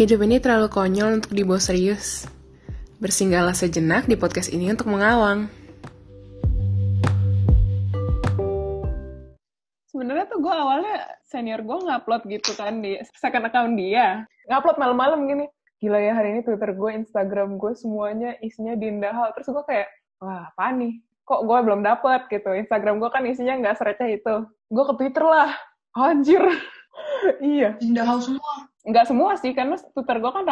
Hidup ini terlalu konyol untuk dibawa serius. Bersinggahlah sejenak di podcast ini untuk mengawang. Sebenarnya tuh gue awalnya senior gue ngupload gitu kan di second account dia. Ngupload malam-malam gini. Gila ya hari ini Twitter gue, Instagram gue semuanya isinya Dinda Hal. Terus gue kayak, wah apa nih? Kok gue belum dapet gitu. Instagram gue kan isinya nggak sereceh itu. Gue ke Twitter lah. Anjir. iya. Dinda Hal semua. Nggak semua sih, karena Twitter gue kan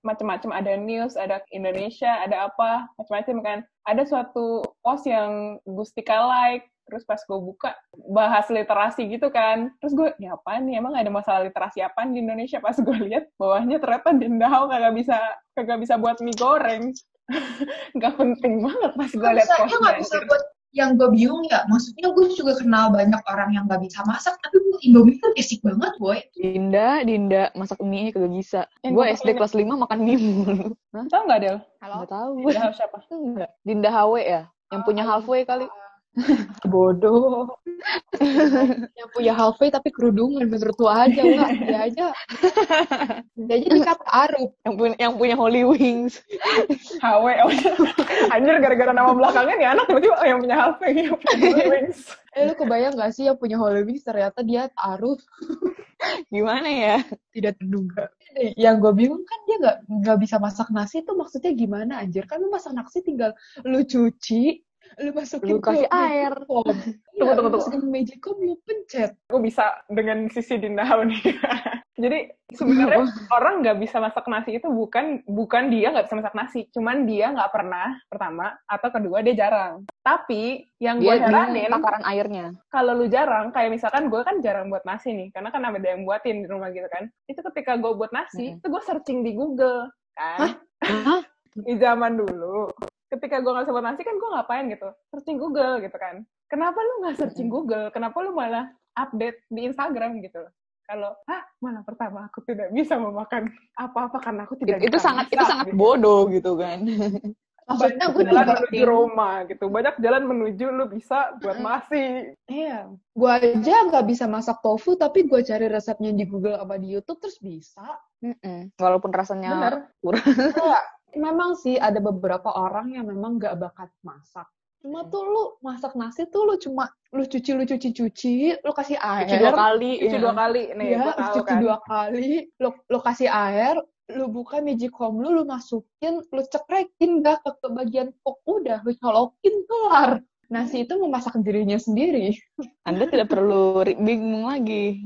macam-macam ada news, ada Indonesia, ada apa, macam-macam kan. Ada suatu post yang Gustika like, terus pas gue buka bahas literasi gitu kan. Terus gue ya apa nih? Emang ada masalah literasi apa di Indonesia? Pas gue lihat bawahnya ternyata Dindau kagak bisa kagak bisa buat mie goreng. Nggak penting banget pas gue lihat nggak bisa buat yang gue bingung ya, maksudnya gue juga kenal banyak orang yang nggak bisa masak, tapi buat Indomie kan basic banget, boy. Dinda, Dinda, masak mie kagak bisa. Gue gua SD kelas 5 makan mie mulu. Hah? tau nggak Del Nggak tahu. Dinda siapa Enggak. Dinda HW ya? Yang punya halfway kali. Bodoh. Yang punya halfway tapi kerudungan menurut lo aja enggak dia aja. Dia aja dikata Arif Yang punya yang punya Holy Wings. HW oh, anjir gara-gara nama belakangnya nih anak tiba-tiba oh, yang punya halfway yang punya wings. Eh lu kebayang gak sih yang punya Holy Wings ternyata dia Arif Gimana ya? tidak terduga. Yang gue bingung kan dia nggak nggak bisa masak nasi itu maksudnya gimana anjir? Kan lu masak nasi tinggal lu cuci lu masukin Lu kasih ke air. magicom. Tunggu, Iya, tunggu, lu tunggu. masukin ke magicom lu pencet gue bisa dengan sisi Dindau nih. Jadi sebenarnya orang nggak bisa masak nasi itu bukan bukan dia nggak bisa masak nasi, cuman dia nggak pernah pertama atau kedua dia jarang. Tapi yang gue heranin takaran airnya. kalau lu jarang, kayak misalkan gue kan jarang buat nasi nih, karena kan ada yang buatin di rumah gitu kan. Itu ketika gue buat nasi, itu gue searching di Google kan. Hah? Di zaman dulu, ketika gue nggak bisa buat nasi kan gue ngapain gitu, searching Google gitu kan. Kenapa lu nggak searching Google? Kenapa lu malah update di Instagram gitu? Kalau, ah malah pertama aku tidak bisa memakan apa-apa karena aku tidak Itu bisa sangat itu masak," sangat gitu. bodoh gitu kan. maksudnya gue jalan juga menuju Roma gitu. Banyak jalan menuju lu bisa buat nasi. iya gue aja nggak bisa masak tofu tapi gue cari resepnya di Google apa di YouTube terus bisa Mm-mm. Walaupun rasanya Bener. kurang. Memang sih ada beberapa orang yang memang nggak bakat masak. Cuma tuh lu masak nasi tuh lu cuma lu cuci lu cuci cuci, lu kasih air, Cuci dua kali. Cuci iya. dua kali nih, ya, tahu cuci kan. dua kali, lu lu kasih air, lu buka magicom lu, lu masukin, lu cekrekin dah ke, ke bagian pok udah, lu colokin kelar. Nasi itu memasak dirinya sendiri. Anda tidak perlu bingung lagi.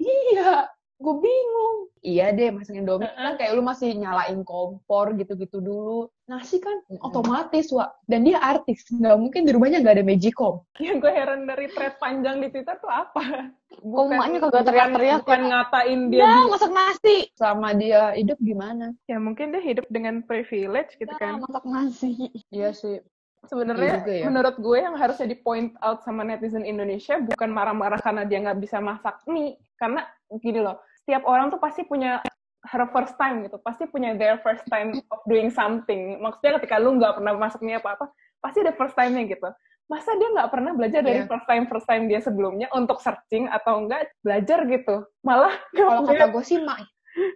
Iya, gue bingung. Iya deh, masak Indomie kan kayak lu masih nyalain kompor gitu-gitu dulu. Nasi kan otomatis, Wak. Dan dia artis, nggak mungkin di rumahnya nggak ada magicom. Yang gue heran dari thread panjang di Twitter tuh apa? Kok emaknya kagak teriak-teriak bukan ya? ngatain dia. Ya, di- masak nasi. Sama dia hidup gimana? Ya mungkin dia hidup dengan privilege gitu Ya, kan. masak nasi. Iya sih. Sebenarnya Iya ya. menurut gue yang harusnya di point out sama netizen Indonesia bukan marah-marah karena dia nggak bisa masak mie. Karena gini loh, setiap orang tuh pasti punya her first time gitu, pasti punya their first time of doing something. Maksudnya ketika lu nggak pernah masak mie apa-apa, pasti ada first time-nya gitu. Masa dia nggak pernah belajar dari Iya. first time first time dia sebelumnya untuk searching atau enggak belajar gitu? Malah Kalau kata gue sih mak,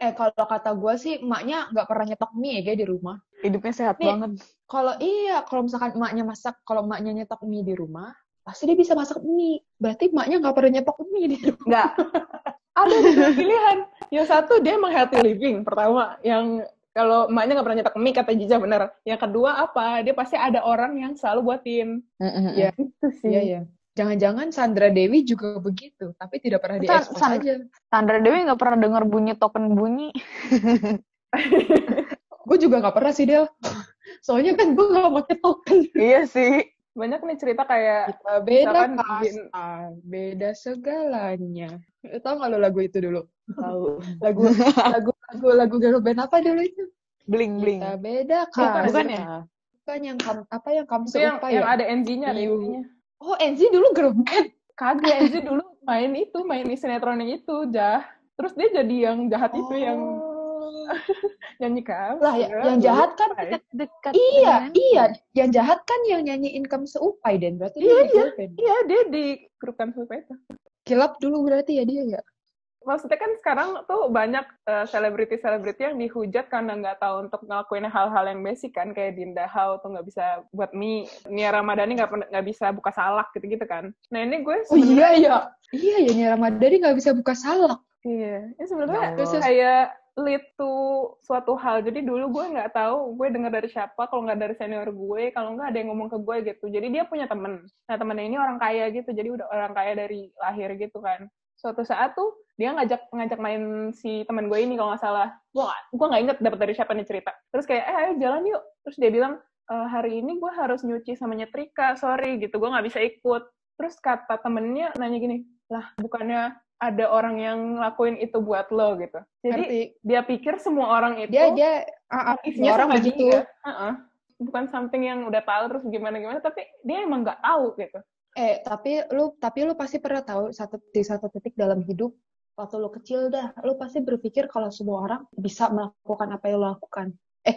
eh kalau kata gue sih emaknya nggak pernah nyetok mie ya kayak di rumah. Hidupnya sehat Nih. banget. Kalau iya, kalau misalkan emaknya masak, kalau emaknya nyetok mie di rumah, pasti dia bisa masak mie. Berarti emaknya nggak pernah nyetok mie di rumah. Nggak. Ada dua pilihan. Yang satu dia emang healthy living pertama. Yang kalau emaknya nggak pernah nyetak mie kata Jija bener. Yang kedua apa? Dia pasti ada orang yang selalu buatin. Iya. Itu sih. Iya ya. Jangan-jangan Sandra Dewi juga begitu, tapi tidak pernah diekspos San- aja. Sandra Dewi nggak pernah dengar bunyi token bunyi. Gue juga nggak pernah sih Del. Soalnya kan gue nggak pakai token. iya sih. Banyak nih cerita kayak Kita beda Misalkan kasta, beda segalanya. Tahu nggak lo lagu itu dulu? Tahu. Lagu lagu lagu lagu girl band apa dulu itu? Bling bling. Kita beda Bukan, kasta. bukan ya? Bukan yang kam, apa yang kamu itu yang, serupa yang ya? ada NG-nya, ada. NG-nya. Oh, NZ dulu girl band. Kagak NG dulu main itu, main di sinetron yang itu, Jah. Terus dia jadi yang jahat itu yang Oh. nyanyi kan. lah ya, yang jahat kan Dekat iya dengan- iya yang jahat kan yang nyanyi income seupai dan berarti Iya, dia girl band. Iya, dia di grup kan itu. kilap dulu berarti ya dia ya Maksudnya kan sekarang tuh banyak eh, selebriti-selebriti yang dihujat karena nggak tahu untuk ngelakuin hal-hal yang basic kan, kayak Dinda Hau tuh nggak bisa buat mie, Nia Ramadhani nggak nggak bisa buka salak gitu-gitu kan. Nah ini gue Oh iya ya. Iya ya Nia Ramadhani nggak bisa buka salak. Iya, ini Ya sebenarnya Allah. kayak lead to suatu hal. Jadi dulu gue nggak tahu, gue dengar dari siapa, kalau nggak dari senior gue, kalau nggak ada yang ngomong ke gue gitu. Jadi dia punya temen. Nah temennya ini orang kaya gitu, jadi udah orang kaya dari lahir gitu kan. Suatu saat tuh dia ngajak ngajak main si teman gue ini kalau nggak salah. Gue nggak gue nggak inget dapat dari siapa nih cerita. Terus kayak eh ayo jalan yuk. Terus dia bilang "E, hari ini gue harus nyuci sama nyetrika, sorry gitu, gue nggak bisa ikut. Terus kata temennya nanya gini, lah bukannya ada orang yang ngelakuin itu buat lo gitu. Jadi Ngerti? dia pikir semua orang itu Dia dia ah, ah, motifnya orang begitu. dia. Bukan something yang udah tahu terus gimana gimana, tapi dia emang nggak tahu gitu. Eh, tapi lu tapi lu pasti pernah tahu satu di satu titik dalam hidup waktu lu kecil dah, lu pasti berpikir kalau semua orang bisa melakukan apa yang lu lakukan. Eh,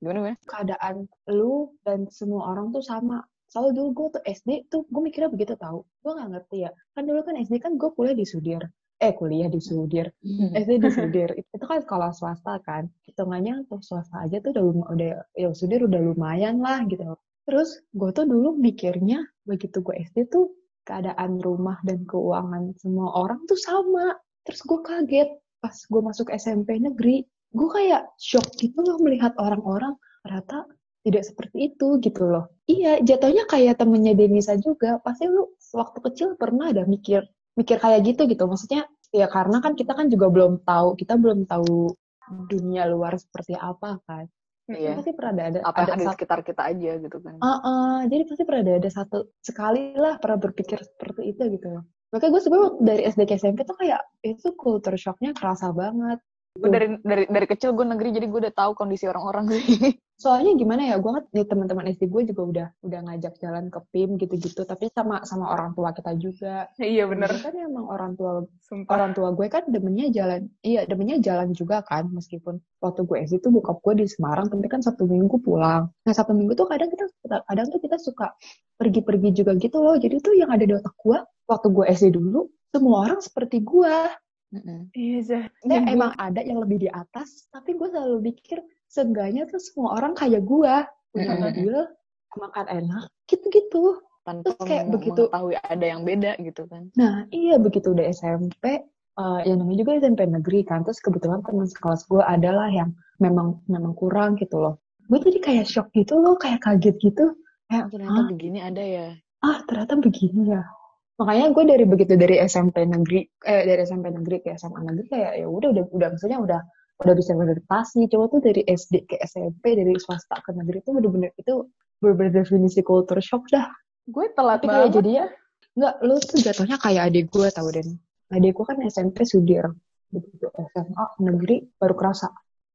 Gimana gimana? keadaan lu dan semua orang tuh sama. Soalnya dulu gue tuh SD tuh gue mikirnya begitu tahu. Gue nggak ngerti ya. Kan dulu kan SD kan gue kuliah di Sudir. Eh kuliah di Sudir. SD di Sudir. Itu kan sekolah swasta kan. Hitungannya untuk swasta aja tuh udah udah ya Sudir udah lumayan lah gitu. Terus gue tuh dulu mikirnya begitu gue SD tuh keadaan rumah dan keuangan semua orang tuh sama. Terus gue kaget pas gue masuk SMP negeri. Gue kayak shock gitu loh melihat orang-orang ternyata tidak seperti itu gitu loh. Iya, jatuhnya kayak temennya Denisa juga. Pasti lu waktu kecil pernah ada mikir mikir kayak gitu gitu. Maksudnya ya karena kan kita kan juga belum tahu, kita belum tahu dunia luar seperti apa kan. Iya. Pasti pernah ada, ada, Apa ada ada di sekitar kita aja gitu kan. Ah, ah, jadi pasti pernah ada, ada satu sekali lah pernah berpikir seperti itu gitu loh. Makanya gue sebenarnya dari SD ke SMP tuh kayak itu culture shocknya kerasa banget. Gue dari dari dari kecil gue negeri jadi gue udah tahu kondisi orang-orang sih. Soalnya gimana ya, gue kan nih teman-teman SD gue juga udah udah ngajak jalan ke PIM gitu-gitu, tapi sama sama orang tua kita juga. Iya bener, Jadi kan emang orang tua sumpah. orang tua gue kan demennya jalan, iya demennya jalan juga kan, meskipun waktu gue SD tuh bokap gue di Semarang, tapi kan Sabtu Minggu pulang. Nah Sabtu Minggu tuh kadang kita kadang tuh kita suka pergi-pergi juga gitu loh. Jadi tuh yang ada di otak gue waktu gue SD dulu, semua orang seperti gue. Mm-mm. Iya, Zah. Ya, Ibu- emang ada yang lebih di atas, tapi gue selalu mikir seenggaknya tuh semua orang kayak gue, punya mobil, makan enak, gitu-gitu. Tanpa Terus kayak begitu- mengetahui ada yang beda gitu kan. Nah, iya begitu udah SMP, eh yang namanya juga SMP negeri kan. Terus kebetulan teman sekelas gue adalah yang memang memang kurang gitu loh. Gue jadi kayak shock gitu loh, kayak kaget gitu. Kayak, ternyata "Hah? begini ada ya. ah ternyata begini ya. Makanya gue dari begitu dari SMP negeri, eh dari SMP negeri ke SMA negeri kayak ya udah udah udah maksudnya udah udah bisa beradaptasi. Coba tuh dari SD ke SMP, dari swasta ke negeri itu bener-bener itu bener-bener definisi culture shock dah. Gue telat Tapi kayak banget. jadinya Enggak, lu tuh jatuhnya kayak adik gue tau Den. Adik gue kan SMP Sudir. Begitu SMA negeri baru kerasa.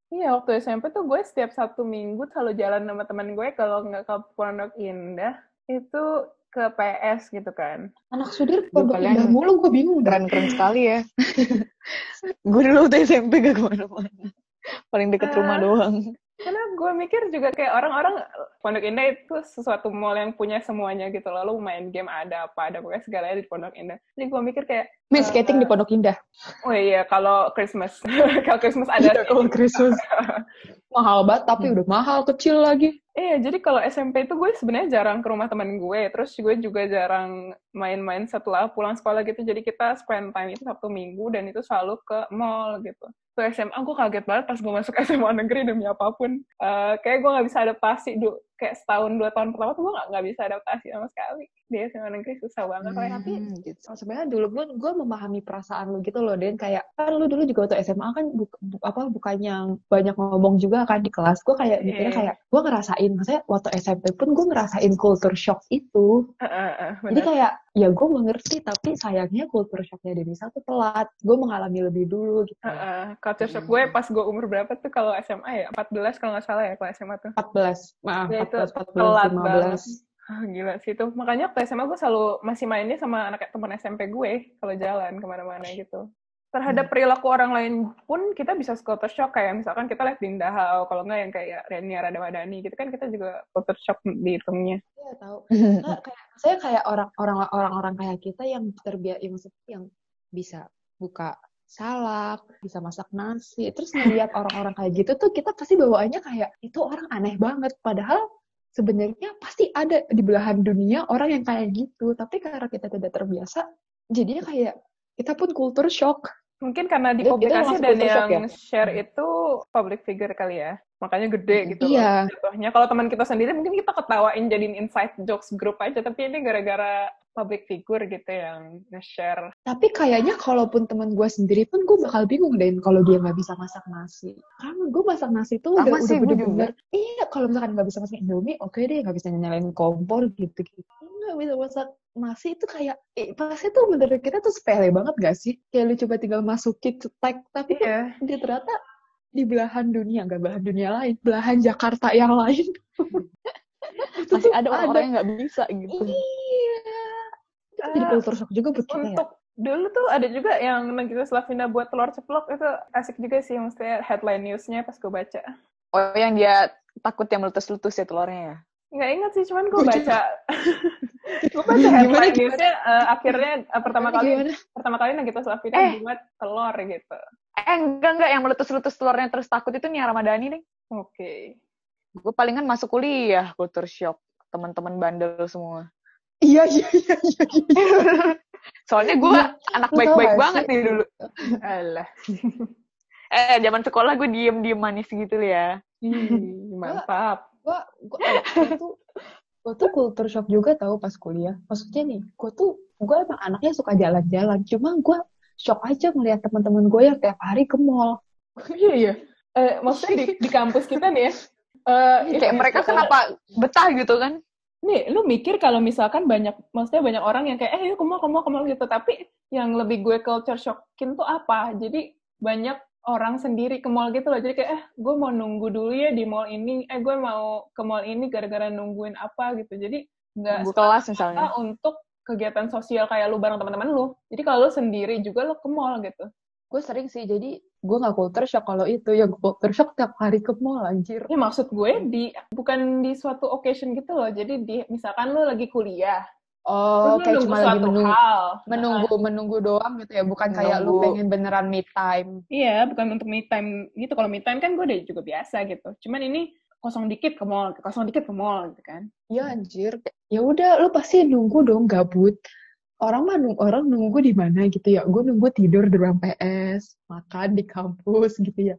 Iya, waktu SMP tuh gue setiap Sabtu Minggu selalu jalan sama teman gue kalau nggak ke Pondok Indah, itu ke PS gitu kan. Anak Sudir pondok kalian mulu gue bingung. Keren-keren sekali ya. gue dulu waktu SMP gak ke mana-mana. Paling deket rumah Ah. doang. Karena gue mikir juga kayak orang-orang Pondok Indah itu sesuatu mall yang punya semuanya gitu. Lalu main game ada apa, ada pokoknya segalanya di Pondok Indah. Jadi gue mikir kayak, Main skating di Pondok Indah. oh iya kalau Christmas, kalau Christmas ada Iya, kalau Christmas. mahal banget, tapi udah mahal kecil lagi. Iya, jadi kalau SMP itu gue sebenarnya jarang ke rumah teman gue. Terus gue juga jarang main-main setelah pulang sekolah gitu. Jadi kita spend time itu Sabtu Minggu dan itu selalu ke mall gitu. Tuh SMA gue kaget banget pas gue masuk SMA negeri demi apa pun. Eh, kayak gue nggak bisa adaptasi. Du kayak setahun dua tahun pertama tuh gue nggak nggak bisa adaptasi sama sekali. Di SMA negeri susah banget. Kayak tapi Hmm, gitu. Oh, sebenarnya dulu pun gue memahami perasaan lu gitu loh Den kayak kan lu dulu juga waktu SMA kan bu- bu- apa bukannya banyak ngomong juga kan di kelas gue kayak mikirnya Iya. kayak gue ngerasain maksudnya waktu SMP pun gue ngerasain culture shock itu eh, eh, jadi bener. kayak ya gue mengerti tapi sayangnya culture shocknya Denisa tuh telat gue mengalami lebih dulu gitu Eh, eh, culture shock gue pas gue umur berapa tuh kalau SMA ya 14 kalau nggak salah ya kalau SMA tuh 14 maaf itu 14 telat 14 15 Ah, gila sih itu. Makanya waktu SMA gue selalu masih mainnya sama anak teman SMP gue kalau jalan ke mana-mana gitu. Terhadap perilaku orang lain pun kita bisa culture shock kayak misalkan kita lihat Dinda Hao, kalau nggak yang kayak Renia Radawadani gitu kan kita juga culture shock dihitungnya. Iya tahu. Nah, kayak saya kayak orang orang orang orang kayak kita yang terbiasa yang maksudnya yang bisa buka salak, bisa masak nasi. Terus ngeliat orang-orang kayak gitu tuh kita pasti bawaannya kayak itu orang aneh banget. Padahal sebenarnya pasti ada di belahan dunia orang yang kayak gitu. Tapi karena kita tidak terbiasa, jadinya kayak kita pun kultur shock. Mungkin karena di Itu- itu publikasi dan yang share itu public figure kali ya. Makanya gede gitu loh Iya. jatuhnya. Kalau teman kita sendiri mungkin kita ketawain jadiin inside jokes grup aja. Tapi ini gara-gara public figure gitu yang nge-share. Tapi kayaknya kalaupun teman gue sendiri pun gue bakal bingung deh kalau dia nggak bisa masak nasi. Karena gue masak nasi tuh Sama udah, sih, udah bener-bener. Iya, kalau misalkan nggak bisa masak Indomie, oke deh nggak bisa nyalain kompor gitu-gitu. Nggak bisa masak nasi itu kayak, eh, pasti tuh menurut kita tuh sepele banget gak sih? Kayak lu coba tinggal masukin cetek, tapi tuh Iya. dia ternyata di belahan dunia, nggak belahan dunia lain, belahan Jakarta yang lain. Itu Masih ada orang-orang yang nggak bisa gitu. Iya. Itu jadi kultur shock juga buat kita ya. Untuk dulu tuh ada juga yang Nagita Slavina buat telur ceplok itu asik juga sih maksudnya headline newsnya pas gue baca. Oh, yang dia takut yang meletus-letus ya telurnya ya? Nggak ingat sih, cuman gue Gua baca gue baca Gimana, headline gimana? newsnya eh, akhirnya eh, pertama kali Gimana? pertama kali Nagita Slavina Eh. buat telur gitu. Eh, enggak, enggak. Yang meletus-letus telurnya terus takut itu Nia Ramadhani nih. Oke. Gue palingan masuk kuliah, kultur shock. Teman-teman bandel semua. Iya, iya, iya, iya. iya. Soalnya gue anak lu tau baik-baik banget sih? nih dulu. Alah. Eh, zaman sekolah gue diem-diem manis gitu ya. Mantap. Gua gua, eh, gua tuh gua tuh culture shock juga tahu pas kuliah maksudnya nih gua tuh gua emang anaknya suka jalan-jalan cuma gua shock aja ngeliat teman-teman gue yang tiap hari ke mall Iya, iya. Eh, maksudnya di, di kampus kita nih ya, eh, Kayak mereka kenapa betah gitu kan? Nih, lu mikir kalau misalkan banyak, maksudnya banyak orang yang kayak, eh, yuk ke mall, ke mall, ke mall gitu. Tapi yang lebih gue culture shockin tuh apa? Jadi banyak orang sendiri ke mall gitu loh. Jadi kayak, eh, gue mau nunggu dulu ya di mall ini. Eh, gue mau ke mall ini gara-gara nungguin apa gitu. Jadi nggak kelas misalnya. untuk kegiatan sosial kayak lu bareng teman-teman lu. Jadi kalau lu sendiri juga lu ke mall gitu. gue sering sih jadi gue nggak culture shock kalau itu ya gue culture shock tiap hari ke mall anjir Ya maksud gue di bukan di suatu occasion gitu loh. Jadi di misalkan lu lagi kuliah, oh kayak nunggu cuma lagi suatu menunggu hal. menunggu menunggu doang gitu ya bukan kayak lu Menunggu. pengen beneran me time Iya, bukan untuk me time gitu. Kalau me time kan gue udah juga biasa gitu. Cuman ini kosong dikit ke mall, kosong dikit ke mall gitu kan. ya anjir ya udah lu pasti nunggu dong gabut orang mah nung- orang nunggu di mana gitu ya gue nunggu tidur di ruang PS makan di kampus gitu ya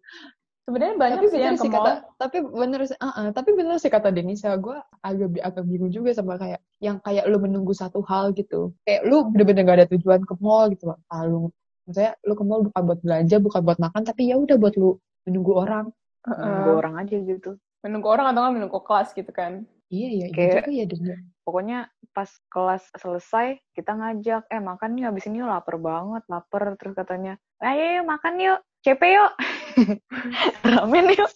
Sebenarnya banyak tapi sih yang ke sih mall. kata tapi bener sih uh-uh, tapi bener sih kata Denisa gue agak agak bingung juga sama kayak yang kayak lu menunggu satu hal gitu kayak lu bener-bener gak ada tujuan ke mall gitu ah, lu maksudnya lu ke mall bukan buat belanja bukan buat makan tapi ya udah buat lu menunggu orang Nunggu orang aja gitu. Menunggu orang atau nggak menunggu kelas gitu kan. iya iya iya Kayak- juga ya Pokoknya pas kelas selesai, kita ngajak, eh makan yuk, abis ini lapar banget, lapar. Terus katanya, ayo yuk makan yuk, CP yuk. Ramen yuk.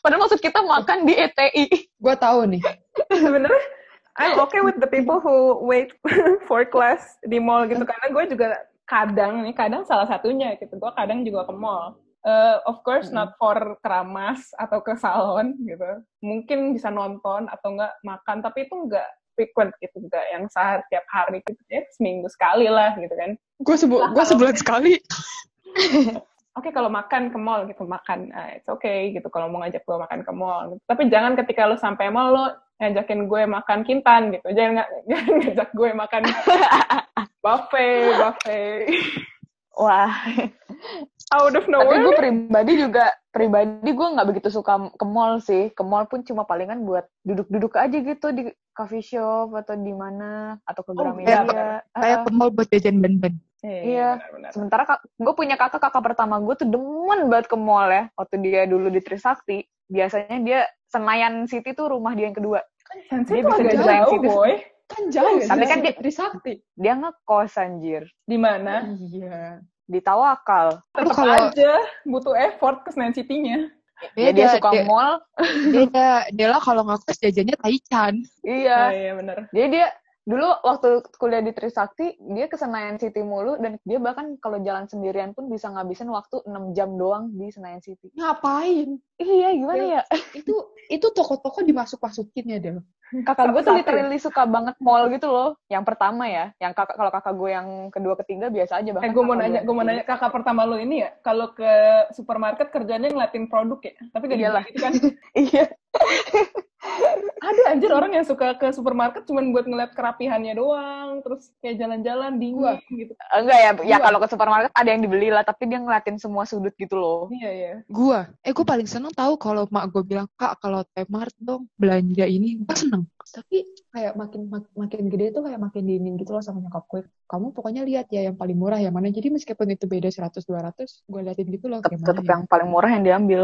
Padahal maksud kita makan di ETI. gue tahu nih. Sebenarnya I'm okay with the people who wait for class di mall gitu. Karena gue juga kadang nih kadang salah satunya gitu. Gue kadang juga ke mall. Eh, of course Mm-mm. not for keramas atau ke salon gitu. Mungkin bisa nonton atau enggak makan tapi itu enggak frequent gitu. Enggak yang saat tiap hari gitu. Ya seminggu sekali lah gitu kan. Gue sebu gue sebulan sekali oke kalau makan ke mall gitu makan ah, it's okay gitu kalau mau ngajak gue makan ke mall gitu. tapi jangan ketika lo sampai mall lo ngajakin gue makan kintan gitu jangan nga- jangan ngajak gue makan buffet buffet Wah, out of tapi nowhere gue pribadi juga, pribadi gue nggak begitu suka ke mall sih. Ke mall pun cuma palingan buat duduk-duduk aja gitu di coffee shop atau di mana, atau ke Oh, Gramedia. iya, kayak Ah, ke mall buat jajan ben-ben Iya. benar-benar. Sementara gue punya kakak kakak pertama gue tuh demen banget ke mall ya. Waktu dia dulu di Trisakti, biasanya dia Senayan City tuh rumah dia yang kedua. Sensei Dia tuh bisa agak desain jauh situ. boy kan jauh Tapi sih, kan dia- Trisakti Dia ngekos anjir di mana iya di Tawakal. tetap kalau- aja butuh effort ke Senayan City-nya Ya, dia suka dia, mall. dia, dia lah kalau ngakos jajannya taichan oh, Iya. iya benar Dia dia Dulu waktu kuliah di Trisakti, dia ke Senayan City mulu dan dia bahkan kalau jalan sendirian pun bisa ngabisin waktu 6 jam doang di Senayan City. Ngapain? Iya, gimana ya? Itu itu toko-toko dimasuk-masukin ya, Del. Kakak gue tuh ya? literally suka banget mall gitu loh. Yang pertama ya, yang kakak kalau kakak gue yang kedua ketiga biasa aja Eh, bahkan. gue mau nanya, gue mau nanya kakak pertama lo ini ya, kalau ke supermarket kerjanya ngeliatin produk ya, tapi gak gitu kan? Iya. Ada anjir orang yang suka ke supermarket cuman buat ngeliat kerapihannya doang, terus kayak jalan-jalan dingin gitu. Enggak ya, ya Gua. kalau ke supermarket ada yang dibeli lah, tapi dia ngeliatin semua sudut gitu loh. Iya iya. Gua, eh gue paling seneng tahu kalau mak gue bilang kak kalau Tmart dong belanja ini, gue seneng. Tapi kayak makin mak- makin gede tuh kayak makin dingin gitu loh sama nyokap gue. Kamu pokoknya lihat ya yang paling murah yang mana. Jadi meskipun itu beda 100 200, gue liatin gitu loh tetep mana ya. yang paling murah yang diambil.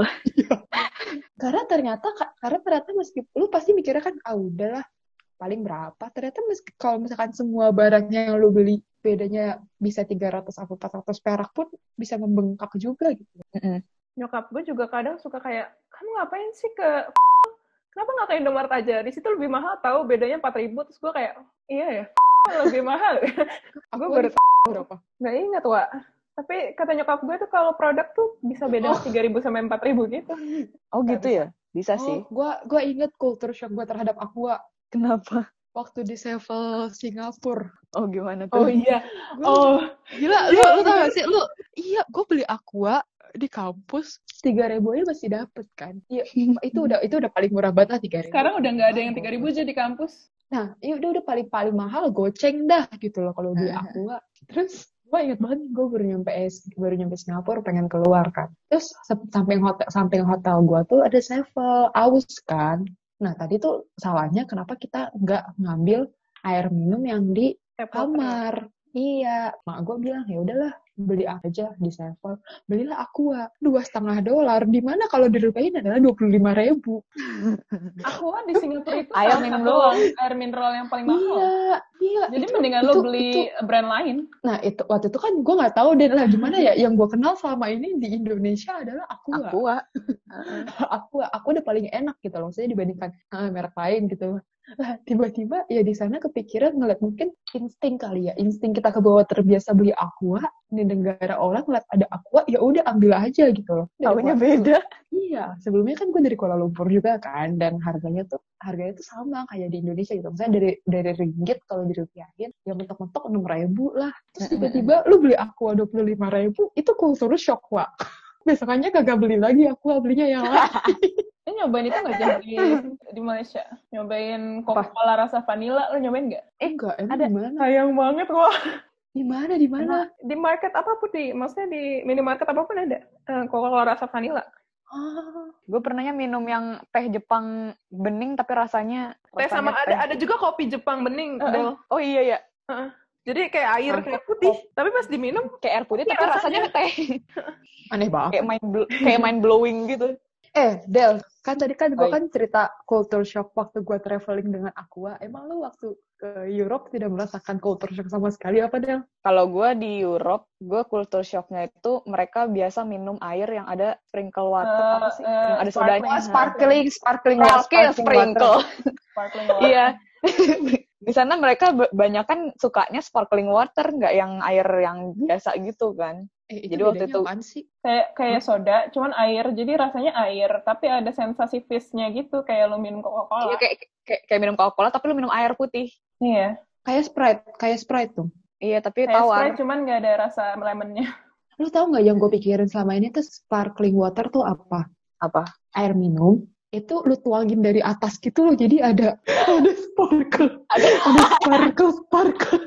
Karena ternyata ka- karena ternyata meskipun lu pasti mikirnya kan ah udahlah paling berapa. Ternyata meski kalau misalkan semua barangnya yang lu beli bedanya bisa 300 atau 400 perak pun bisa membengkak juga gitu. Nyokap gue juga kadang suka kayak, kamu ngapain sih ke Kenapa nggak ke Indomaret aja? Di situ lebih mahal tahu bedanya 4000 terus gue kayak, iya ya, lebih mahal. Aku Gue baru baru berapa? nggak ingat, Wak. Tapi kata nyokap gue tuh kalau produk tuh bisa beda Oh. 3000 sampai 4000 gitu. Oh gitu ya? Bisa sih. Oh, gua gua inget culture shock gua terhadap Aqua Kenapa? waktu di Sevel Singapura. Oh gimana tuh? Oh iya. Gua- Oh, Gila, lu, lu tau gak sih? Lu, iya, gue beli Aqua di kampus tiga ribu aja masih dapet kan? Iya, itu udah itu udah paling murah banget lah tiga ribu. sekarang udah nggak ada yang 3000 aja di kampus. Nah, iya udah udah paling paling mahal goceng dah gitu loh kalau beli Heeh. Aqua. Terus gue inget banget nih, gue baru nyampe S, baru nyampe Singapura pengen keluar kan. Terus samping hotel samping hotel gue tuh ada Sevel aus kan. Nah tadi tuh salahnya kenapa kita nggak ngambil air minum yang di kamar. Iya, mak gue bilang ya udahlah beli aja di Sevel. Belilah Aqua dua setengah dolar. Di mana kalau dirupiahin adalah dua puluh lima ribu. Aku di Singapura itu Air minum doang. Air mineral yang paling mahal. Iya, iya. Jadi itu- mendingan lo itu- beli itu- brand lain. Nah itu waktu itu kan gue nggak tahu deh lah gimana ya. Yang gue kenal selama ini di Indonesia adalah Aqua. Aku ah. Aqua, aku udah paling enak gitu loh. Maksudnya dibandingkan ah, merek lain gitu. Lah tiba-tiba ya di sana kepikiran ngeliat mungkin insting kali ya. Insting kita ke bawah terbiasa beli Aqua di negara orang ngeliat ada Aqua ya udah ambil aja gitu loh. Daripada- beda. Iya, sebelumnya kan gue dari Kuala Lumpur juga kan, dan harganya tuh harganya tuh sama kayak di Indonesia gitu. Misalnya dari dari ringgit kalau dirupiahin, ya mentok-mentok enam ribu lah. Terus tiba-tiba lu beli aqua dua puluh lima ribu, itu kultur shock wa. Besokannya kagak beli lagi aqua, belinya yang lain. Lo nyobain itu nggak jadi di, di Malaysia? Nyobain Coca-Cola rasa vanilla, lo nyobain nggak? Eh enggak, emang ada. di mana? Sayang banget, wah. Di mana? Di mana? Di market apa pun, di, maksudnya di minimarket apa pun ada. eh, Coca-Cola rasa vanilla. Ah, Gue pernahnya minum yang teh Jepang bening tapi rasanya Teh sama rasanya ada teh. ada juga kopi Jepang bening, Heeh. Del. Oh iya ya, Jadi kayak air kayak putih, tapi pas diminum kayak air putih Iya, tapi rasanya teh. aneh banget. kayak mind blo- kayak mind blowing gitu. Eh, Del, kan tadi kan gue kan cerita culture shock waktu gue traveling dengan Aqua. Emang lu waktu ke Europe tidak merasakan culture shock sama sekali apa, Del? Kalau gue di Europe, gue culture shocknya itu mereka biasa minum air yang ada sprinkle water Eh, apa sih? eh, yang ada sparkling sodanya. sparkling, sparkling, Sparkling, sprinkle. sparkling water. Iya. di sana mereka banyak kan sukanya sparkling water, nggak yang air yang biasa gitu kan. Eh, Jadi waktu itu- sih? Kayak kayak soda, cuman air. Jadi rasanya air, tapi ada sensasi fizz-nya gitu, kayak lo minum Coca-Cola. Iya, kayak, kayak kayak minum Coca-Cola tapi lu minum air putih. Iya. Kayak Sprite, kayak Sprite tuh. Iya, tapi Kayak tawar. Sprite, cuman nggak ada rasa lemonnya. Lu tau nggak yang gue pikirin selama ini tuh sparkling water tuh apa? Apa? Air minum itu lu tuangin dari atas gitu loh, jadi ada ada sparkle, ada, sparkle sparkle.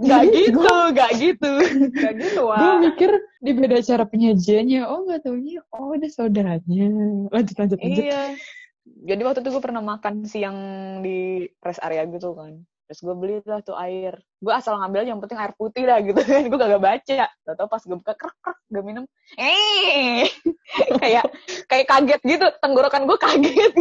Nggak Jadi gitu, gua- nggak gitu. Gak gitu, gue Wak. mikir di beda cara penyajiannya. Oh nggak taunya, oh ada sodanya. Lanjut lanjut lanjut. Iya. Jadi waktu itu gue pernah makan siang di rest area gitu kan. Terus gue beli lah tuh air. Gue asal ngambil yang penting air putih lah gitu kan. gue gak baca. Tau pas gue buka krek krek gue minum. Eh, kayak kayak kaget gitu. Tenggorokan gue kaget.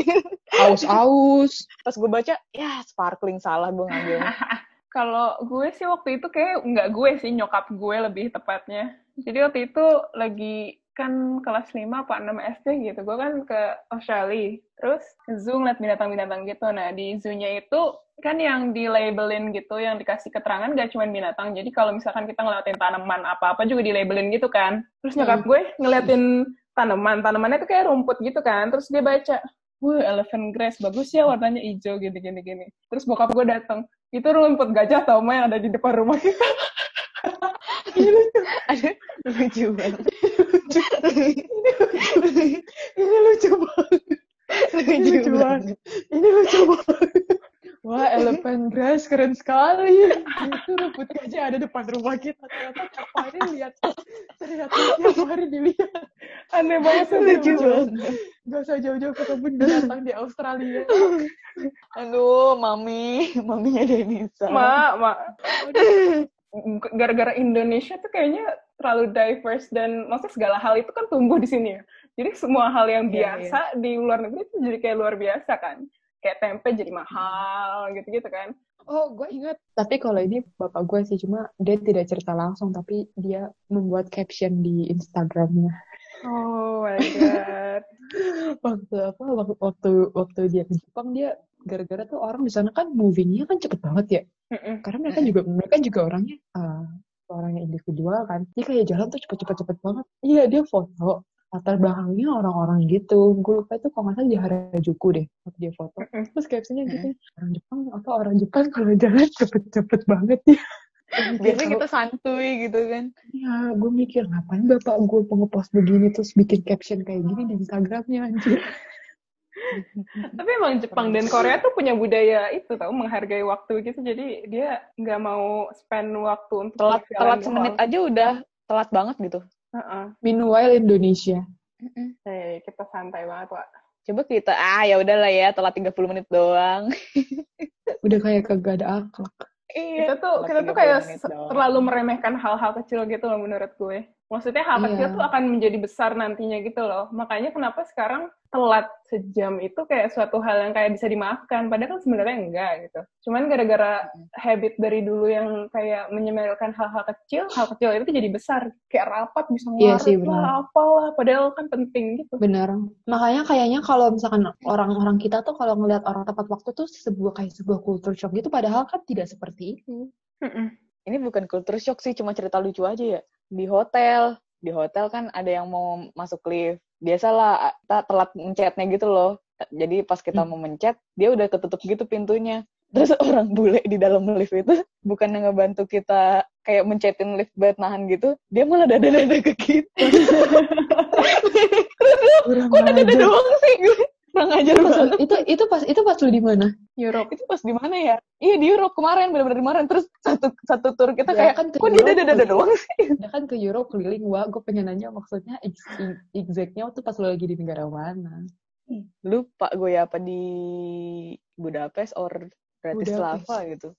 Aus aus. Pas gue baca, ya sparkling salah gue ngambilnya. Kalau gue sih waktu itu kayak nggak gue sih, nyokap gue lebih tepatnya. Jadi waktu itu lagi kan kelas 5 apa 6 SD gitu. Gue kan ke Australia. Terus zoo ngeliat binatang-binatang gitu. Nah, di zoo-nya itu kan yang di labelin gitu, yang dikasih keterangan gak cuma binatang. Jadi kalau misalkan kita ngeliatin tanaman apa-apa juga di labelin gitu kan. Terus nyokap gue ngeliatin tanaman. Tanamannya tuh kayak rumput gitu kan. Terus dia baca, wah elephant grass, bagus ya warnanya hijau gini-gini. gini. Terus bokap gue datang, itu rumput gajah tau yang ada di depan rumah kita. ini lucu. Ada lucu banget. ini lucu banget. Ini lucu banget. Ini lucu banget. Wah, elephant grass keren sekali. Itu rumput gajah ada depan rumah kita. Ternyata tiap hari lihat. Ternyata tiap hari dilihat. Aneh banget. Lucu banget. Gak usah jauh-jauh ke kebun binatang di Australia. Aduh, mami. Maminya Denisa. Ma, ma. Gara-gara Indonesia tuh kayaknya terlalu diverse dan maksudnya segala hal itu kan tumbuh di sini ya. Jadi semua hal yang biasa yeah, yeah. di luar negeri itu jadi kayak luar biasa kan kayak tempe jadi mahal gitu-gitu kan. Oh, gue ingat. Tapi kalau ini bapak gue sih cuma dia tidak cerita langsung, tapi dia membuat caption di Instagramnya. Oh my god. waktu apa? Waktu waktu waktu dia di Jepang dia gara-gara tuh orang di sana kan movingnya kan cepet banget ya. Mm-mm. Karena mereka juga mereka juga orangnya uh, orangnya individual kan. Dia kayak jalan tuh cepet-cepet cepet banget. Iya dia foto latar belakangnya orang-orang gitu. Gue lupa itu kalau nggak salah di Harajuku deh waktu dia foto. Terus captionnya gitu, orang Jepang atau orang Jepang kalau jalan cepet-cepet banget ya. Biasanya kita santuy gitu kan. Ya, gue mikir ngapain bapak gue ngepost begini terus bikin caption kayak gini di Instagramnya anjir. Tapi emang Jepang dan Korea tuh punya budaya itu tau menghargai waktu gitu. Jadi dia nggak mau spend waktu untuk telat telat semenit aja udah telat banget gitu. Uh-uh. Meanwhile Indonesia. Hey, kita santai banget, Pak. Coba kita, ah ya udahlah ya, telat 30 menit doang. Udah kayak kagak ada akhlak. Iya, kita tuh kita tuh kayak terlalu meremehkan hal-hal kecil gitu loh menurut gue. Maksudnya hal yeah. kecil tuh akan menjadi besar nantinya gitu loh. Makanya kenapa sekarang telat sejam itu kayak suatu hal yang kayak bisa dimaafkan. Padahal kan sebenarnya enggak gitu. Cuman gara-gara habit dari dulu yang kayak menyemelkan hal-hal kecil, hal kecil itu jadi besar. Kayak rapat bisa iya ngarit yeah, lah, apalah. Padahal kan penting gitu. Benar. Makanya kayaknya kalau misalkan orang-orang kita tuh kalau ngelihat orang tepat waktu tuh sebuah kayak sebuah culture shock gitu. Padahal kan tidak seperti itu. Ini bukan culture shock sih, cuma cerita lucu aja ya. Di hotel, di hotel kan ada yang mau masuk lift. Biasalah kita telat mencetnya gitu loh. Jadi pas kita hmm. mau mencet dia udah ketutup gitu pintunya. Terus orang bule di dalam lift itu bukan yang ngebantu kita kayak mencetin lift buat nahan gitu dia malah dada-dada ke kita. Kok dada-dada doang sih kurang ajar banget. itu itu pas itu pas lu di mana? Europe. Itu pas di mana ya? Iya di Europe kemarin benar-benar kemarin terus satu satu tur kita ya, kayak kan kok dia dada doang sih? Ya kan ke Europe keliling wah gue pengen nanya maksudnya exactnya waktu pas lu lagi di negara mana? Lupa gue ya apa di Budapest or Bratislava gitu.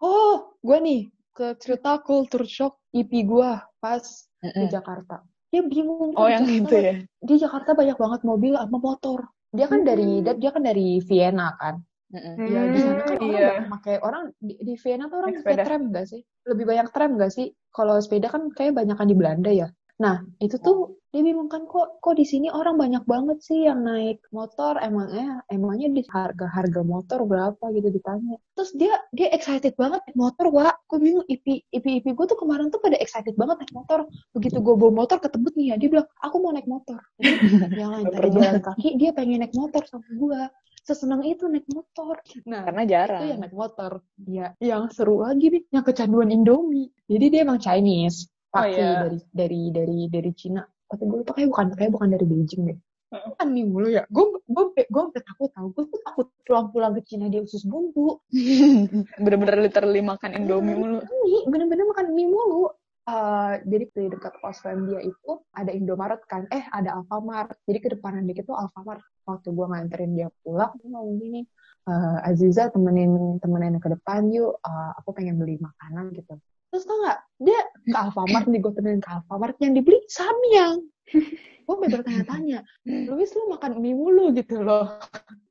Oh, gue nih ke cerita culture shock IP gue pas mm -mm. di Jakarta. Dia bingung. Oh, yang itu ya? Di Jakarta banyak banget mobil sama motor dia kan dari hmm. dia kan dari Vienna kan mm Ya di sana kan orang iya. pakai orang di, di Vienna tuh orang pakai tram gak sih? Lebih banyak tram gak sih? Kalau sepeda kan kayak banyak kan di Belanda ya. Nah, itu tuh dia bingung kan kok kok di sini orang banyak banget sih yang naik motor emangnya emangnya di harga harga motor berapa gitu ditanya. Terus dia dia excited banget naik motor, wah, gue bingung ipi ipi ipi gue tuh kemarin tuh pada excited banget naik motor. Begitu gue bawa motor ketebut nih ya, dia bilang aku mau naik motor. yang lain tadi jalan kaki, dia pengen naik motor sama gue sesenang itu naik motor. Nah, karena jarang. Itu yang naik motor. Ya, yang seru lagi nih, yang kecanduan Indomie. Jadi dia emang Chinese pakai oh, iya. dari dari dari dari Cina. Tapi gue lupa kayak bukan kayak bukan dari Beijing deh. Kan nih mulu ya. Gue gue gue udah takut tau. Gue tuh takut pulang-pulang ke Cina dia usus bumbu. Bener-bener literally makan Indomie mulu. Ini bener-bener makan mie mulu. Uh, jadi di dekat pos dia itu ada Indomaret kan, eh ada Alfamart. Jadi ke depanan dikit tuh Alfamart. Waktu gue nganterin dia pulang, gue ngomong gini, uh, Aziza temenin temenin ke depan yuk, uh, aku pengen beli makanan gitu. Terus tau gak, dia ke Alfamart nih, gue temenin ke Alfamart, yang dibeli Samyang. gue sampai bertanya-tanya, Luis lu makan mie mulu gitu loh.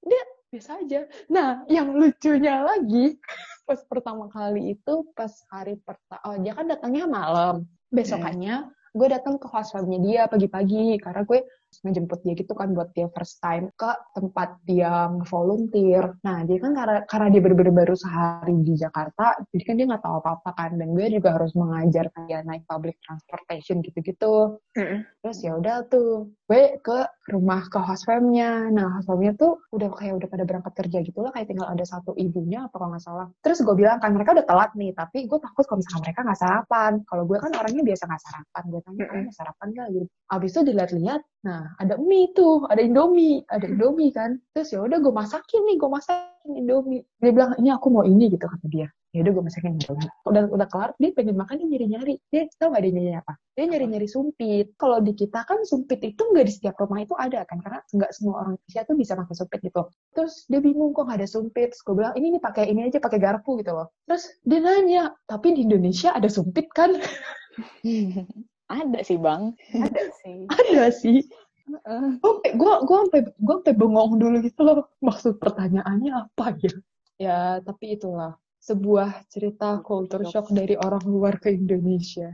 Dia biasa aja. Nah, yang lucunya lagi, pas pertama kali itu, pas hari pertama, oh dia kan datangnya malam. Besokannya, gue datang ke hostelnya dia pagi-pagi karena gue ngejemput dia gitu kan buat dia first time ke tempat dia volunteer. Nah dia kan karena karena dia bener-bener baru sehari di Jakarta, jadi kan dia nggak tahu apa-apa kan. Dan gue juga harus mengajar kayak naik public transportation gitu-gitu. Mm-mm. Terus ya udah tuh gue ke rumah ke host family-nya. Nah host family-nya tuh udah kayak udah pada berangkat kerja gitu lah, kayak tinggal ada satu ibunya apa kalau nggak salah. Terus gue bilang kan mereka udah telat nih, tapi gue takut kalau misalkan mereka nggak sarapan. Kalau gue kan orangnya biasa nggak sarapan, gue tanya kamu nggak sarapan nggak gitu. Abis itu dilihat-lihat, nah ada mie tuh, ada indomie, ada indomie kan. Terus ya udah gue masakin nih, gue masakin indomie. Dia bilang ini aku mau ini gitu kata dia. Ya udah gue masakin indomie. Udah udah kelar, dia pengen makan dia nyari-nyari. Dia tau gak dia nyari apa? Dia nyari-nyari sumpit. Kalau di kita kan sumpit itu nggak di setiap rumah itu ada kan, karena nggak semua orang Indonesia tuh bisa pakai sumpit gitu. Terus dia bingung kok nggak ada sumpit. Terus gue bilang ini nih pakai ini aja pakai garpu gitu loh. Terus dia nanya, tapi di Indonesia ada sumpit kan? Ada sih bang. Ada sih. ada sih. Gue gue gue sampai gue sampai bengong dulu gitu loh. Maksud pertanyaannya apa ya? Ya tapi itulah sebuah cerita culture shock dari orang luar ke Indonesia.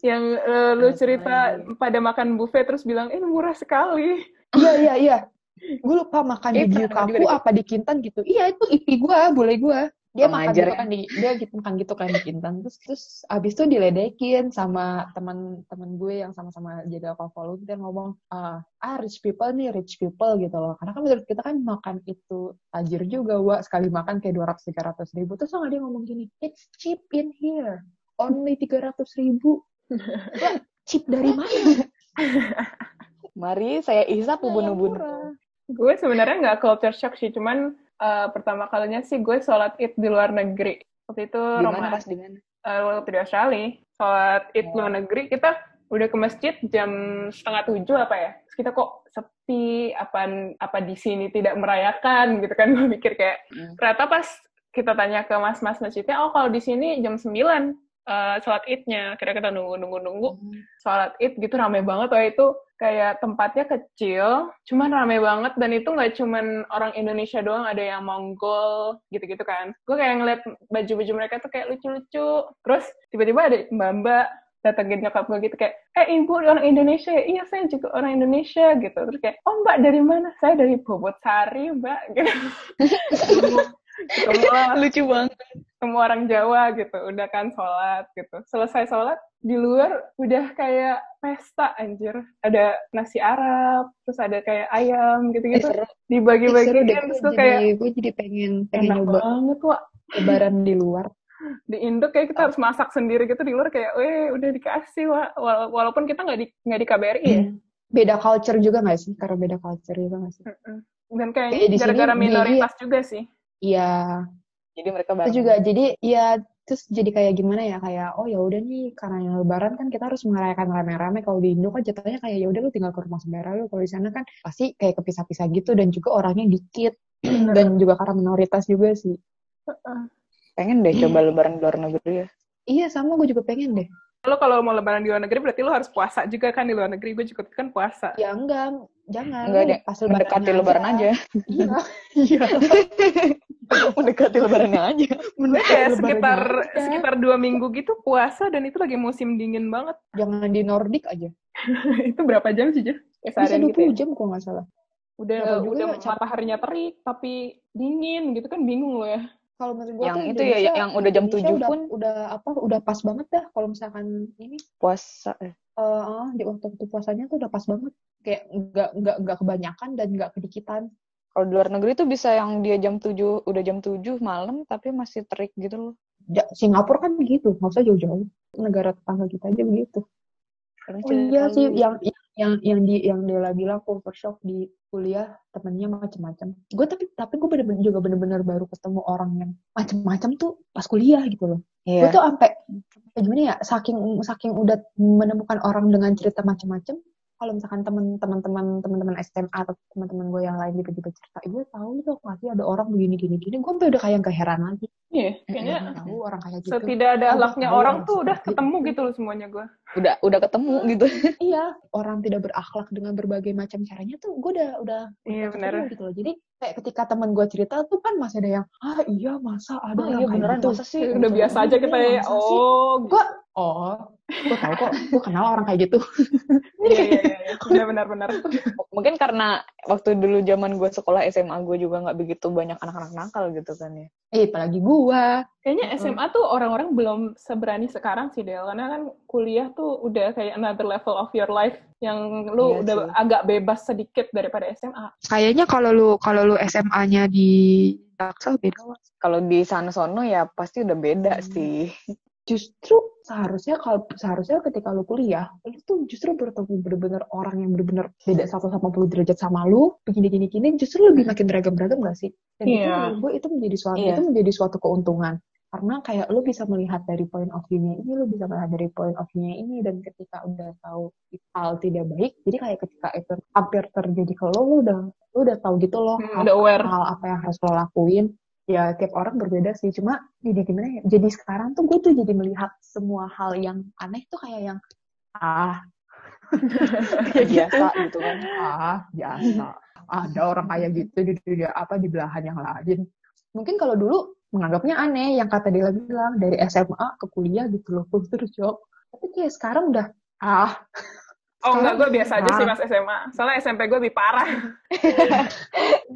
Yang eh, lu cerita pada makan buffet terus bilang, ini murah sekali. Iya iya iya. Gue lupa makan Eh, di deh. apa di Kintan gitu. Iya itu ipi gue, boleh gue. Dia makan gitu kan di dia gitu makan gitu kan di Kintan. Terus terus abis itu diledekin sama teman-teman gue yang sama-sama jadi apa volunteer ngomong ah ah rich people nih rich people gitu loh. Karena kan menurut kita kan makan itu tajir juga wa sekali makan kayak 200 300 ribu. Terus sama dia ngomong gini, it's cheap in here. Only 300 ribu. Wah, cheap dari mana? Mari saya isap ubun-ubun. Gue sebenarnya nggak culture shock sih, cuman eh, pertama kalinya sih gue sholat id di luar negeri. Waktu itu Roma, pas di mana? eh, waktu di Australia, sholat id luar negeri, kita udah ke masjid jam setengah tujuh apa ya? Terus kita kok sepi, apa apa di sini tidak merayakan gitu kan? Gue mikir kayak, Hmm. ternyata pas kita tanya ke mas-mas masjidnya, oh kalau di sini jam 9 eh, sholat idnya. Kira kita nunggu-nunggu-nunggu sholat id gitu rame banget. Waktu itu kayak tempatnya kecil cuman rame banget. Dan itu nggak cuman orang Indonesia doang ada yang Mongol gitu-gitu kan. Gue kayak ngeliat baju-baju mereka tuh kayak lucu-lucu. Terus tiba-tiba ada mbak-mbak datengin nyokap gue gitu kayak eh ibu orang Indonesia ya? Iya saya juga orang Indonesia gitu. Terus kayak oh mbak dari mana? Saya dari Bobot Sari mbak gitu. Lucu banget. Semua orang Jawa gitu, udah kan sholat gitu. Selesai sholat, di luar udah kayak pesta anjir. Ada nasi Arab, terus ada kayak ayam Eh, gitu-gitu. Dibagi-bagiin, deh. terus tuh kayak gue jadi pengen pengen enak nyoba banget, Wak. lebaran di luar. Di Indo kayak kita harus masak sendiri gitu, di luar kayak, weh udah dikasih, Wak. Wala- Walaupun kita nggak di, nggak di KBRI ya. Beda culture juga gak sih? Karena beda culture juga gak sih? Dan Kayak kayaknya gara-gara dia- minoritas juga sih. Iya, Jadi mereka itu bareng. juga. Jadi ya terus jadi kayak gimana ya kayak oh ya udah nih karena yang lebaran kan kita harus merayakan rame-rame. Kalau di Indo kan jatuhnya kayak ya udah lu tinggal ke rumah saudara lu. Kalau di sana kan pasti kayak kepisah-pisah gitu dan juga orangnya dikit. Dan juga karena minoritas juga sih. Pengen deh coba lebaran di luar negeri ya. iya sama. Gue juga pengen deh Lo kalau mau lebaran di luar negeri berarti lo harus puasa juga kan di luar negeri. Gue juga kan puasa. ya enggak jangan Enggak deh, pas mendekati lebaran aja. iya iya mendekati lebarannya aja. Kayak Lebarannya sekitar aja. sekitar dua minggu gitu puasa dan itu lagi musim dingin banget. jangan di Nordik aja itu berapa jam sih? Kayak bisa seharian 20 gitu ya? jam kok nggak salah Udah, udah ya, capek. mataharinya terik, tapi dingin gitu kan bingung lo ya. Kalau menurut gue Yang tuh itu ya, yang udah jam Indonesia 7 udah, pun. udah apa udah pas banget dah kalau misalkan ini Puasa. eh. eh di waktu waktu puasanya tuh udah pas banget kayak nggak nggak nggak kebanyakan dan nggak kedikitan Kalau di luar negeri tuh bisa yang dia jam 7, udah jam 7 malam tapi masih terik gitu loh. Ja- Singapura kan begitu nggak usah jauh-jauh negara tetangga kita aja begitu Karena oh iya sih yang yang yang di yang Dela bilang culture shock di kuliah temennya macem-macem gue tapi tapi gue bener-bener juga bener-bener baru ketemu orang yang macem-macem tuh pas kuliah gitu loh gue Iya. tuh sampai sampai gimana ya saking saking udah menemukan orang dengan cerita macam-macam kalau misalkan teman-teman teman teman-teman SMA atau teman-teman gue yang lain tiba-tiba cerita gue tahu tuh pasti ada orang begini gini gini gue sampai udah kayak gak heran lagi Iya, kayaknya Mm-mm. tahu orang kayak gitu setidak ada Oh, akhlaknya tahu orang orang tuh udah seperti ketemu itu. gitu loh semuanya gue. Udah udah ketemu gitu. iya orang tidak berakhlak dengan berbagai macam caranya tuh gue udah udah Iya udah benar. gitu loh jadi kayak ketika teman gue cerita tuh kan masih ada yang ah iya masa ada Oh orang iya kayak beneran gitu masa sih? Udah biasa aja kita ya. Sih? Oh, Gua- oh gue tahu kok gue kenal orang kayak gitu Iya, iya, iya. iya. Benar-benar. Mungkin karena waktu dulu zaman gue sekolah SMA gue juga nggak begitu banyak anak-anak nakal gitu kan ya. eh apalagi gue Kayaknya SMA tuh orang-orang belum seberani sekarang sih, Del. Karena kan kuliah tuh udah kayak another level of your life yang lu Iya udah sih. agak bebas sedikit daripada SMA. kayaknya kalau lu kalau lu SMA-nya di Jaksel beda. Kalau di sana sono ya pasti udah beda Hmm. sih. Justru seharusnya kalau seharusnya ketika lu kuliah lu tuh justru bertemu bener-bener orang yang bener-bener beda 180 derajat sama lu begini gini gini justru lebih makin beragam-beragam gak sih dan itu Iya. menurut gue itu menjadi suatu Iya. itu menjadi suatu keuntungan karena kayak lu bisa melihat dari point of view-nya ini lu bisa melihat dari point of view-nya ini dan ketika udah tahu hal tidak baik jadi kayak ketika itu hampir terjadi ke lo lu udah lu udah tahu gitu loh Hmm, hal, udah aware. hal apa yang harus lo lakuin ya tiap orang berbeda sih. Cuma jadi gimana ya jadi sekarang tuh gue tuh jadi melihat semua hal yang aneh tuh kayak yang ah. Biasa gitu. kan. ah biasa. Ada orang kayak gitu di dunia apa di belahan yang lain. Mungkin kalau dulu menganggapnya aneh yang kata dia bilang dari SMA ke kuliah gitu loh terus jawab tapi kayak sekarang udah ah Oh enggak, gue biasa aja sih pas SMA. Soalnya SMP gue lebih parah.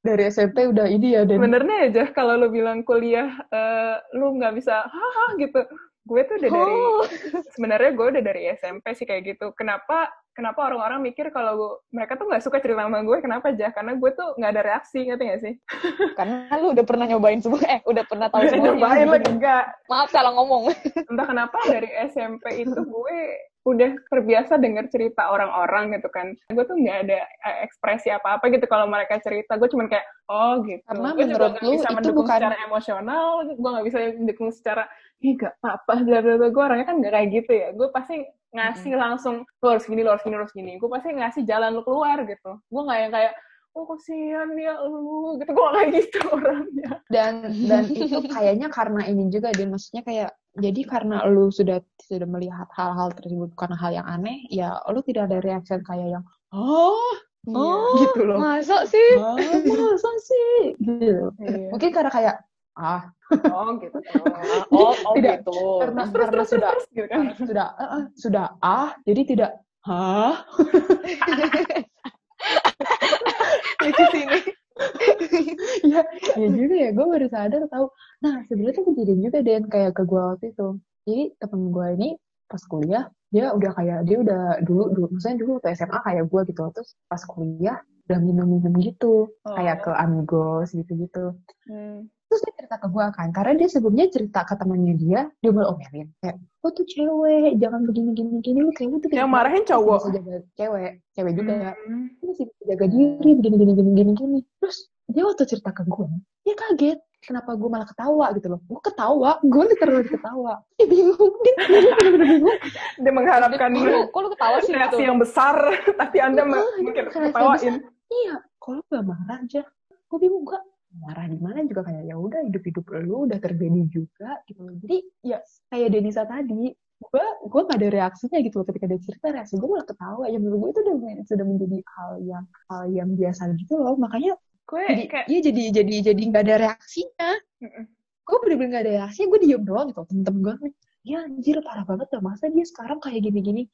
dari SMP udah ini ya dan Sebenarnya aja kalau lu bilang kuliah, eh, lu nggak bisa haha gitu. Gue tuh udah dari Oh. sebenarnya gue udah dari SMP sih kayak gitu. Kenapa kenapa orang-orang mikir kalau gua- mereka tuh nggak suka cerita sama gue? Kenapa aja? Karena gue tuh nggak ada reaksi, ngerti nggak sih? Karena lu udah pernah nyobain semua, eh udah pernah tahu semuanya. nyobain lagi enggak. Maaf salah ngomong. Entah kenapa dari SMP itu gue udah terbiasa denger cerita orang-orang gitu kan. Gue tuh nggak ada eh, ekspresi apa-apa gitu kalau mereka cerita. Gue cuman kayak, oh gitu. Karena gue menurut lu bisa itu mendukung bukan- secara emosional, gue nggak bisa mendukung secara, ih gak apa-apa, bla. Gue orangnya kan nggak kayak gitu ya. Gue pasti ngasih langsung, lu harus gini, lu harus gini, lu harus gini. Gue pasti ngasih jalan lu keluar gitu. Gue nggak yang kayak, oh kasihan ya lu, gitu. Gue kayak gitu orangnya. dan dan itu kayaknya karena ini juga dia maksudnya kayak jadi karena lu sudah sudah melihat hal-hal tersebut karena hal yang aneh ya lu tidak ada reaction kayak yang oh Oh, gitu loh Masa sih? ah masa sih gitu Iya. mungkin karena kayak ah Oh gitu. Oh, oh Tidak. gitu. karena Terus, karena terus, sudah terus, gitu kan. sudah eh, sudah ah jadi tidak hah Lucu sih ini. ya ya juga ya. Gue baru sadar tahu nah sebenarnya tuh kejadian juga Den kayak ke gue waktu itu. Jadi temen gue ini pas kuliah dia udah kayak dia udah dulu dulu maksudnya dulu waktu SMA kayak gue gitu. Terus pas kuliah udah minum-minum gitu. Kayak ke amigos gitu-gitu. Hmm. Terus dia cerita ke gue kan karena dia sebelumnya cerita ke temannya dia dia mulai omelin kayak lo tuh cewek jangan begini gini gini lu kayak lu tuh Yang marahin cowok. bisa jaga cewek cewek juga. Ya Hmm. masih bisa jaga diri begini gini gini gini gini. Terus dia waktu cerita ke gue dia kaget kenapa gue malah ketawa? Gitu loh. Gue ketawa? Gue literally ketawa. Dia bingung. Dia dia bener-bener bingung. Dia mengharapkan lu- kok lu ketawa sih? reaksi gitu? yang besar, tapi Anda dia mungkin ketawain. iya kalau gak marah aja gue bingung gue marah di mana juga kayak ya udah hidup hidup lu udah terjadi juga gitu. Loh jadi ya kayak Denisa tadi gue gue gak ada reaksinya gitu loh ketika dia cerita. Reaksi gue malah ketawa. Ya menurut gue itu udah sudah menjadi hal yang hal yang biasa gitu loh. Makanya Gue jadi kayak iya jadi jadi jadi nggak ada reaksinya. Gue bener-bener nggak ada reaksinya. Gue diem doang gitu temen-temen gue ya anjir parah banget dah. Masa dia sekarang kayak gini-gini?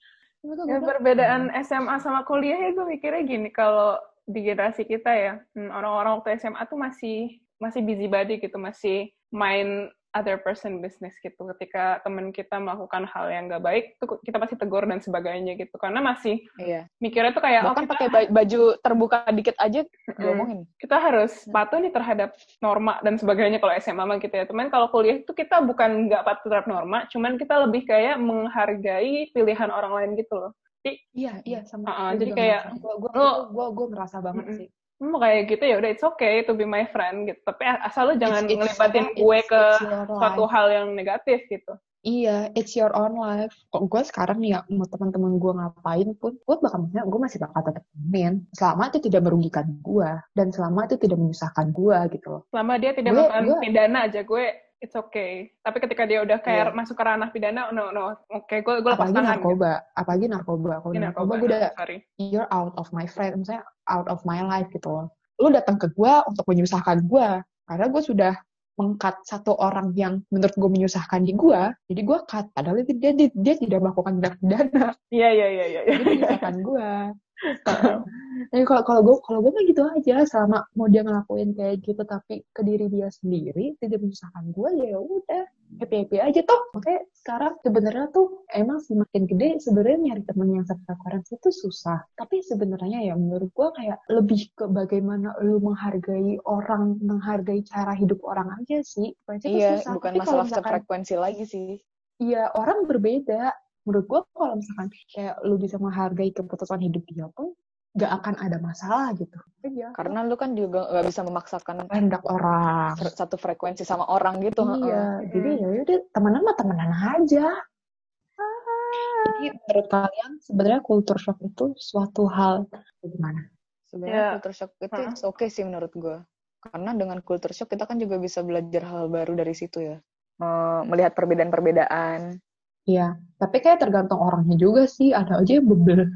Ya, perbedaan SMA sama kuliah ya gue mikirnya gini. Kalau di generasi kita ya. Hmm, orang-orang waktu SMA tuh masih masih busy body gitu masih main other person business gitu. Ketika temen kita melakukan hal yang gak baik tuh kita pasti tegur dan sebagainya gitu. Karena masih Iya. mikirnya tuh kayak oh, Bahkan kita, pakai ba- baju terbuka dikit aja diomongin. kita harus patuh nih terhadap norma dan sebagainya kalau SMA mah gitu ya. Teman kalau kuliah itu kita bukan nggak patuh terhadap norma cuman kita lebih kayak menghargai pilihan orang lain gitu loh iya iya sama gue jadi kayak, gue gue gue ngerasa banget Mm-mm. sih mau kayak gitu ya udah it's okay to be my friend gitu tapi asal lu jangan It's- it's- ngelibatin it's- gue ke suatu hal yang negatif gitu Iya, it's your own life. Kok gue sekarang nih ya, mau teman-teman gue ngapain pun, gue bakal maksudnya gue masih bakal tetap temenin. Selama itu tidak merugikan gue, dan selama itu tidak menyusahkan gue gitu loh. selama dia tidak Gue- melakukan gue- pidana aja gue it's okay tapi ketika dia udah kayak Iya. masuk ke ranah pidana no no oke gue gue lepas Apalagi tangan gitu. narkoba, apalagi narkoba. Kalau Ini narkoba, narkoba gue udah, sorry you're out of my friend, misalnya out of my life gitu loh. Lu datang ke gue untuk menyusahkan gue, karena gue sudah mengkat satu orang yang menurut gue menyusahkan di gue, jadi gue cut. Padahal itu dia, dia, dia tidak melakukan tindak pidana. Iya iya iya iya. Dia menyusahkan gue. Jadi kalau kalau gue kalau gue mah gitu aja selama mau dia ngelakuin kayak gitu tapi ke diri dia sendiri tidak menyusahkan gue ya udah happy happy aja toh. Makanya sekarang sebenarnya tuh emang sih makin gede sebenarnya nyari temen yang sefrekuensi itu susah. Tapi sebenarnya ya menurut gue kayak lebih ke bagaimana lu menghargai orang, menghargai cara hidup orang aja sih. Frekuensi Iya, susah. bukan Tapi masalah misalkan- frekuensi lagi sih. Iya, orang berbeda. Menurut gue kalau misalkan kayak lu bisa menghargai keputusan hidup dia pun gak akan ada masalah gitu. Iya. Karena lu kan juga nggak bisa memaksakan kehendak orang. satu frekuensi sama orang gitu. Iya, jadi ya udah temenan mah temenan aja. Jadi menurut kalian sebenarnya culture shock itu suatu hal gimana? Sebenarnya Iya. culture shock itu it's okay sih menurut gue. Karena dengan culture shock kita kan juga bisa belajar hal baru dari situ ya. Eh, melihat perbedaan-perbedaan. Iya, tapi kayak tergantung orangnya juga sih. Ada aja yang bebel.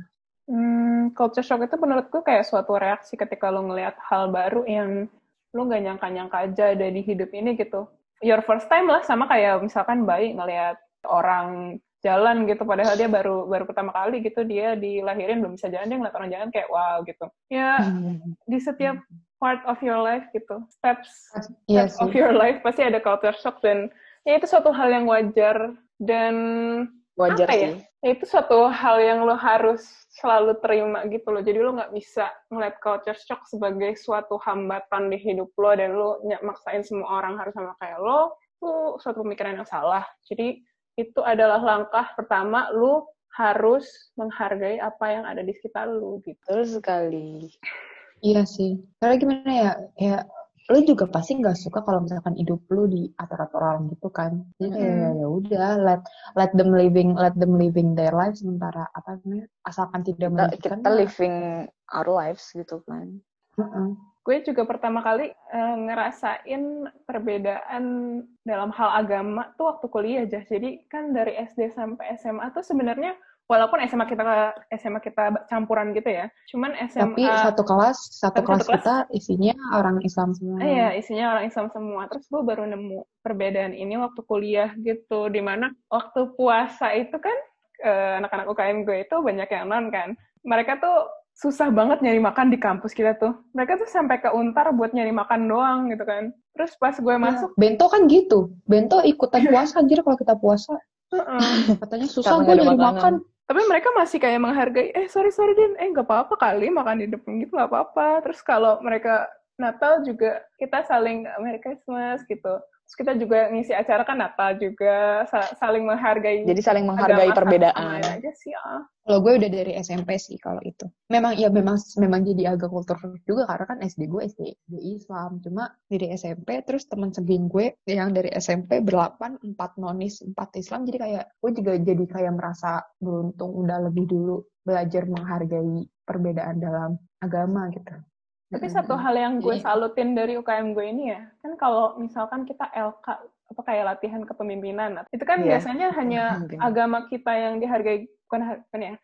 Hmm, culture shock itu menurutku kayak suatu reaksi ketika lo ngelihat hal baru yang lo nggak nyangka-nyangka aja ada di hidup ini gitu. Your first time lah, sama kayak misalkan bayi ngelihat orang jalan gitu, padahal dia baru baru pertama kali gitu, dia dilahirin belum bisa jalan, dia ngeliat orang jalan kayak wow gitu. Ya, di setiap part of your life gitu, steps Iya steps sih. of your life pasti ada culture shock dan ya itu suatu hal yang wajar dan Wajar Apa ya? sih. ya itu suatu hal yang lo harus selalu terima gitu loh. Jadi lo nggak bisa ngeliat culture shock sebagai suatu hambatan di hidup lo dan lo maksain semua orang harus sama kayak lo. Itu suatu pemikiran yang salah. Jadi itu adalah langkah pertama lo harus menghargai apa yang ada di sekitar lo gitu. Betul sekali. Iya sih. Karena gimana ya, ya lu juga pasti nggak suka kalau misalkan hidup lu diatur-atur orang gitu kan. Jadi kayak Mm. ya ya udah let let them living let them living their life sementara apa namanya asalkan tidak Kita, merugikan. kita living our lives gitu kan. heeh. Gue juga pertama kali eh, ngerasain perbedaan dalam hal agama tuh waktu kuliah aja. Jadi kan dari SD sampai SMA tuh sebenarnya walaupun SMA kita SMA kita campuran gitu ya. Cuman SMA Tapi satu kelas satu Tapi kelas satu kelas- kita isinya orang Islam semua. Ah, Iya, isinya orang Islam semua. Terus gue baru nemu perbedaan ini waktu kuliah gitu, di mana waktu puasa itu kan eh, anak-anak UKM gue itu banyak yang non kan. Mereka tuh susah banget nyari makan di kampus kita tuh. Mereka tuh sampai ke untar buat nyari makan doang gitu kan. Terus pas gue Iya. masuk, Bento kan gitu. Bento ikutan puasa anjir kalau kita puasa. "Heeh." Katanya susah gue nyari makanan. makan. Tapi mereka masih kayak menghargai, eh sorry sorry Din, eh nggak apa-apa kali makan di depan gitu nggak apa-apa. Terus kalau mereka Natal juga kita saling Merry Christmas gitu. Terus kita juga ngisi acara kan Natal juga sa- saling menghargai. Jadi saling menghargai agama perbedaan. aja sih ah. Kalau gue udah dari SMP sih kalau itu. Memang ya memang memang jadi agak kultur juga karena kan SD gue SD, SD Islam. Cuma dari SMP terus teman segeng gue yang dari SMP berlapan empat nonis empat Islam jadi kayak gue juga jadi kayak merasa beruntung udah lebih dulu belajar menghargai perbedaan dalam agama gitu. Tapi Mm-mm. satu hal yang gue Jadi- salutin dari UKM gue ini ya, kan kalau misalkan kita LK apa kayak latihan kepemimpinan, itu kan Iya. biasanya hanya agama kita yang dihargai, bukan, bukan ya?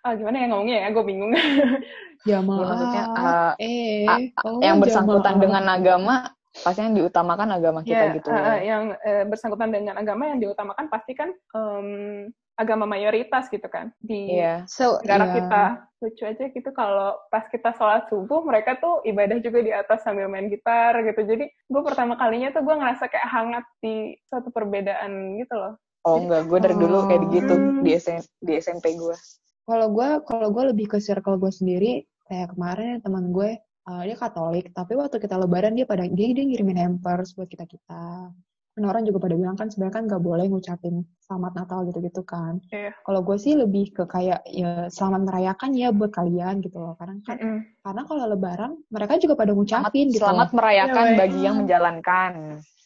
Ah, gimana ya ngomongnya ya? Gue bingung. Jamaah. Ya, maksudnya Ah, uh, eh, a- oh, yang bersangkutan jamaah. dengan agama pasti yang diutamakan agama kita Ya, gitu. ah, yang eh, bersangkutan dengan agama yang diutamakan pasti kan em, agama mayoritas gitu kan di Iya. So, negara iya. kita. Lucu aja gitu kalau pas kita sholat subuh mereka tuh ibadah juga di atas sambil main gitar gitu. Jadi gue pertama kalinya tuh gue ngerasa kayak hangat di suatu perbedaan gitu loh. Oh enggak, gue dari dulu kayak gitu Hmm. di SM, di SMP gue. Kalau gue, kalau gue lebih ke circle gue sendiri, kayak kemarin teman gue, uh, dia Katolik, tapi waktu kita Lebaran dia pada dia dia ngirimin hampers buat kita kita. Kan orang juga pada bilang kan sebenarnya kan nggak boleh ngucapin selamat Natal gitu-gitu kan. Iya. Kalau gue sih lebih ke kayak ya selamat merayakan ya buat kalian gitu loh. Karena kan Mm-mm. karena kalau Lebaran mereka juga pada Selamat, ngucapin gitu. selamat loh. merayakan Iya, bagi yang menjalankan.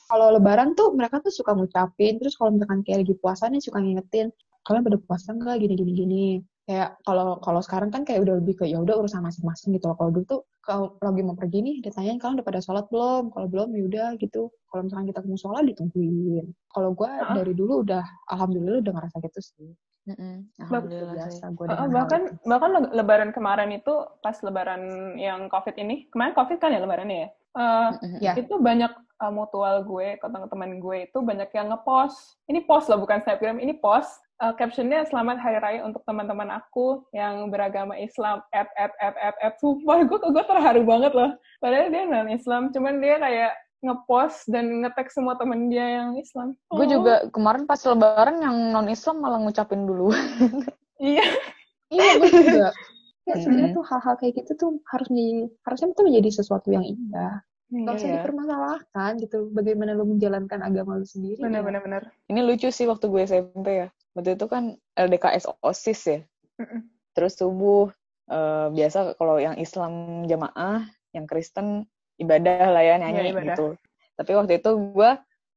Kalau Lebaran tuh mereka tuh suka ngucapin. Terus kalau misalkan kayak lagi puasa nih suka ngingetin kalian pada puasa nggak gini gini gini kayak kalau kalau sekarang kan kayak udah lebih ke ya udah urusan masing-masing gitu loh kalau dulu tuh kalau lagi mau pergi nih ditanyain kalian udah pada sholat belum kalau belum ya udah gitu kalau misalkan kita mau sholat ditungguin kalau gue Ah. dari dulu udah alhamdulillah udah ngerasa gitu sih. Bak- Alhamdulillah sih. biasa gue Uh, bahkan itu. bahkan le- lebaran kemarin itu pas lebaran yang covid ini kemarin covid kan ya lebarannya ya Uh, Ya. itu banyak uh, mutual gue, teman-teman gue itu banyak yang ngepost. Ini post loh, bukan snapgram. Ini post. Uh, captionnya selamat hari raya untuk teman-teman aku yang beragama Islam. At at at at at. Sumpah, gue gue terharu banget loh. Padahal dia non Islam, cuman dia kayak ngepost dan ngetek semua temen dia yang Islam. Gue Oh, juga kemarin pas lebaran yang non Islam malah ngucapin dulu. Iya. Iya, gue juga. Ya, sebenarnya tuh hal-hal kayak gitu tuh harus menjadi, harusnya itu menjadi sesuatu yang indah. Gak usah Iya. dipermasalahkan gitu. Bagaimana lu menjalankan agama lu sendiri. Bener ya. bener bener. Ini lucu sih waktu gue SMP ya. Waktu itu kan LDKS OSIS ya. Mm-mm. Terus subuh eh, biasa kalau yang Islam jamaah, yang Kristen ibadah lah ya nyanyi ibadah. gitu. Tapi waktu itu gue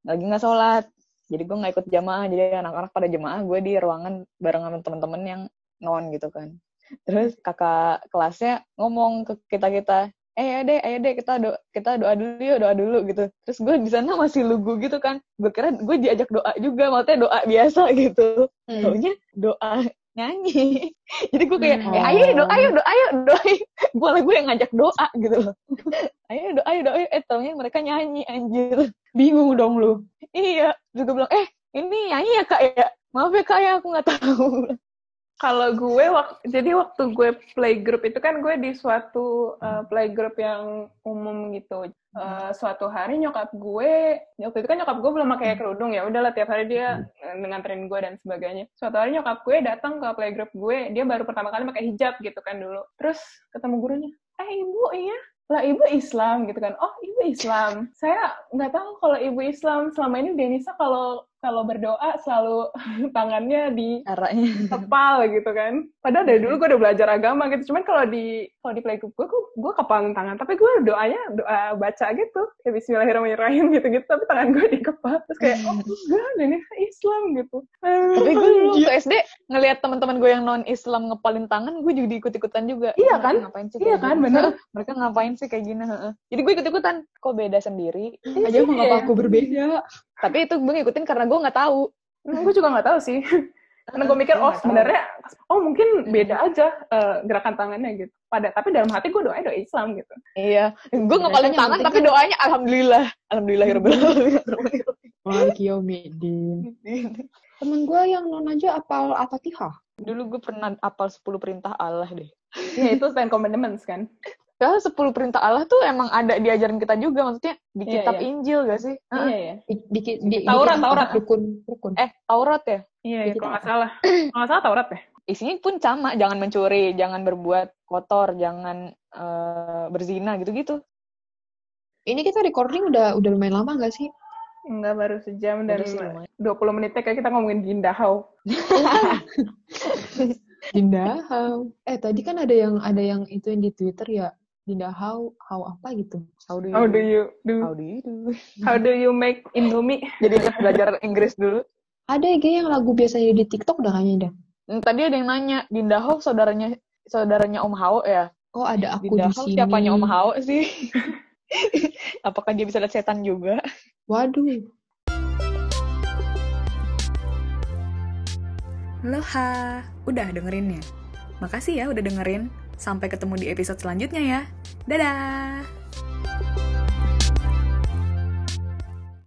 lagi nggak sholat, jadi gue nggak ikut jamaah. Jadi anak-anak pada jamaah, gue di ruangan bareng sama temen-temen yang non gitu kan. Terus kakak kelasnya ngomong ke kita kita, eh ayo deh, ayo deh kita doa, kita doa dulu yuk, doa dulu gitu. Terus gue di sana masih lugu gitu kan. Gue kira gue diajak doa juga, maksudnya doa biasa gitu. Hmm. Taunya doa nyanyi. Jadi gue kayak, Hmm. eh, ayo doa, ayo doa, ayo doa. Gue lah gue yang ngajak doa gitu loh. ayo doa, ayo doa. Eh taunya mereka nyanyi anjir. Bingung dong lu. Iya. Gue bilang, eh ini nyanyi ya kak ya? Maaf ya kak ya, aku nggak tahu. Kalau gue, wak- jadi waktu gue playgroup itu kan gue di suatu uh, playgroup yang umum gitu. Uh, suatu hari nyokap gue, waktu itu kan nyokap gue belum pakai kerudung ya, udahlah tiap hari dia nganterin gue dan sebagainya. Suatu hari nyokap gue datang ke playgroup gue, dia baru pertama kali pakai hijab gitu kan dulu. Terus ketemu gurunya, eh ibu iya, lah ibu Islam gitu kan. Oh ibu Islam. Saya nggak tahu kalau ibu Islam selama ini Denisa kalau kalau berdoa selalu tangannya di Caranya. kepal gitu kan. Padahal dari dulu gue udah belajar agama gitu. Cuman kalau di kalau di playgroup gue, gue, gue kepalan tangan. Tapi gue doanya doa baca gitu. Kayak Bismillahirrahmanirrahim gitu-gitu. Tapi tangan gue di kepal. Terus kayak, oh enggak, ini Islam gitu. Tapi gue dulu waktu SD ngelihat teman-teman gue yang non Islam ngepalin tangan, gue juga ikut-ikutan juga. Iya kan? Ngapain sih? Iya kan, gini? bener. Mereka ngapain sih kayak gini? heeh. Jadi gue ikut-ikutan. Kok beda sendiri? Aja Iya. apa aku berbeda. Tapi itu gue ngikutin karena gue nggak tahu. Hmm, gue juga nggak tahu sih. Karena gue mikir, Gue oh nggak sebenarnya, oh mungkin beda aja eh, gerakan tangannya gitu. Pada, tapi dalam hati gue doanya doa Islam gitu. Iya, gue ngepalin yang tangan tapi kan- doanya alhamdulillah, alhamdulillahirobbilalamin. Maliki yaumiddin. Temen gue yang non aja apal Al-Fatihah. Dulu gue pernah apal 10 perintah Allah deh. Ya itu Ten Commandments kan. Karena 10 perintah Allah tuh emang ada diajarin kita juga, maksudnya di Iya, kitab iya. Injil gak sih? Heeh. Iya ya. Di, di, di, di- Taurat, di- Taurat. Rukun, rukun. Eh, Taurat ya? Iya, Di ya, kita kalau nggak salah. Kalau nggak salah Taurat ya. Isinya pun sama, jangan mencuri, jangan berbuat kotor, jangan eh, berzina gitu-gitu. Ini kita recording udah udah lumayan lama gak sih? Enggak, baru sejam dan lumayan. 20 menitnya kayak kita ngomongin Gindahau. Dindahau. Eh tadi kan ada yang ada yang itu yang di Twitter ya. Dindahau, how apa gitu. How do you, How do you do? How do you do? How do you make Indomie? Jadi belajar Inggris dulu. Ada ya yang lagu biasanya di TikTok dah kayaknya dah. Hmm, Tadi ada yang nanya, Dinda Ho saudaranya saudaranya Om Hao ya? Oh ada aku Dinda di Ho sini. siapanya Om Hao sih? Apakah dia bisa lihat setan juga? Waduh. Loha, udah dengerinnya? Makasih ya udah dengerin. Sampai ketemu di episode selanjutnya ya. Dadah!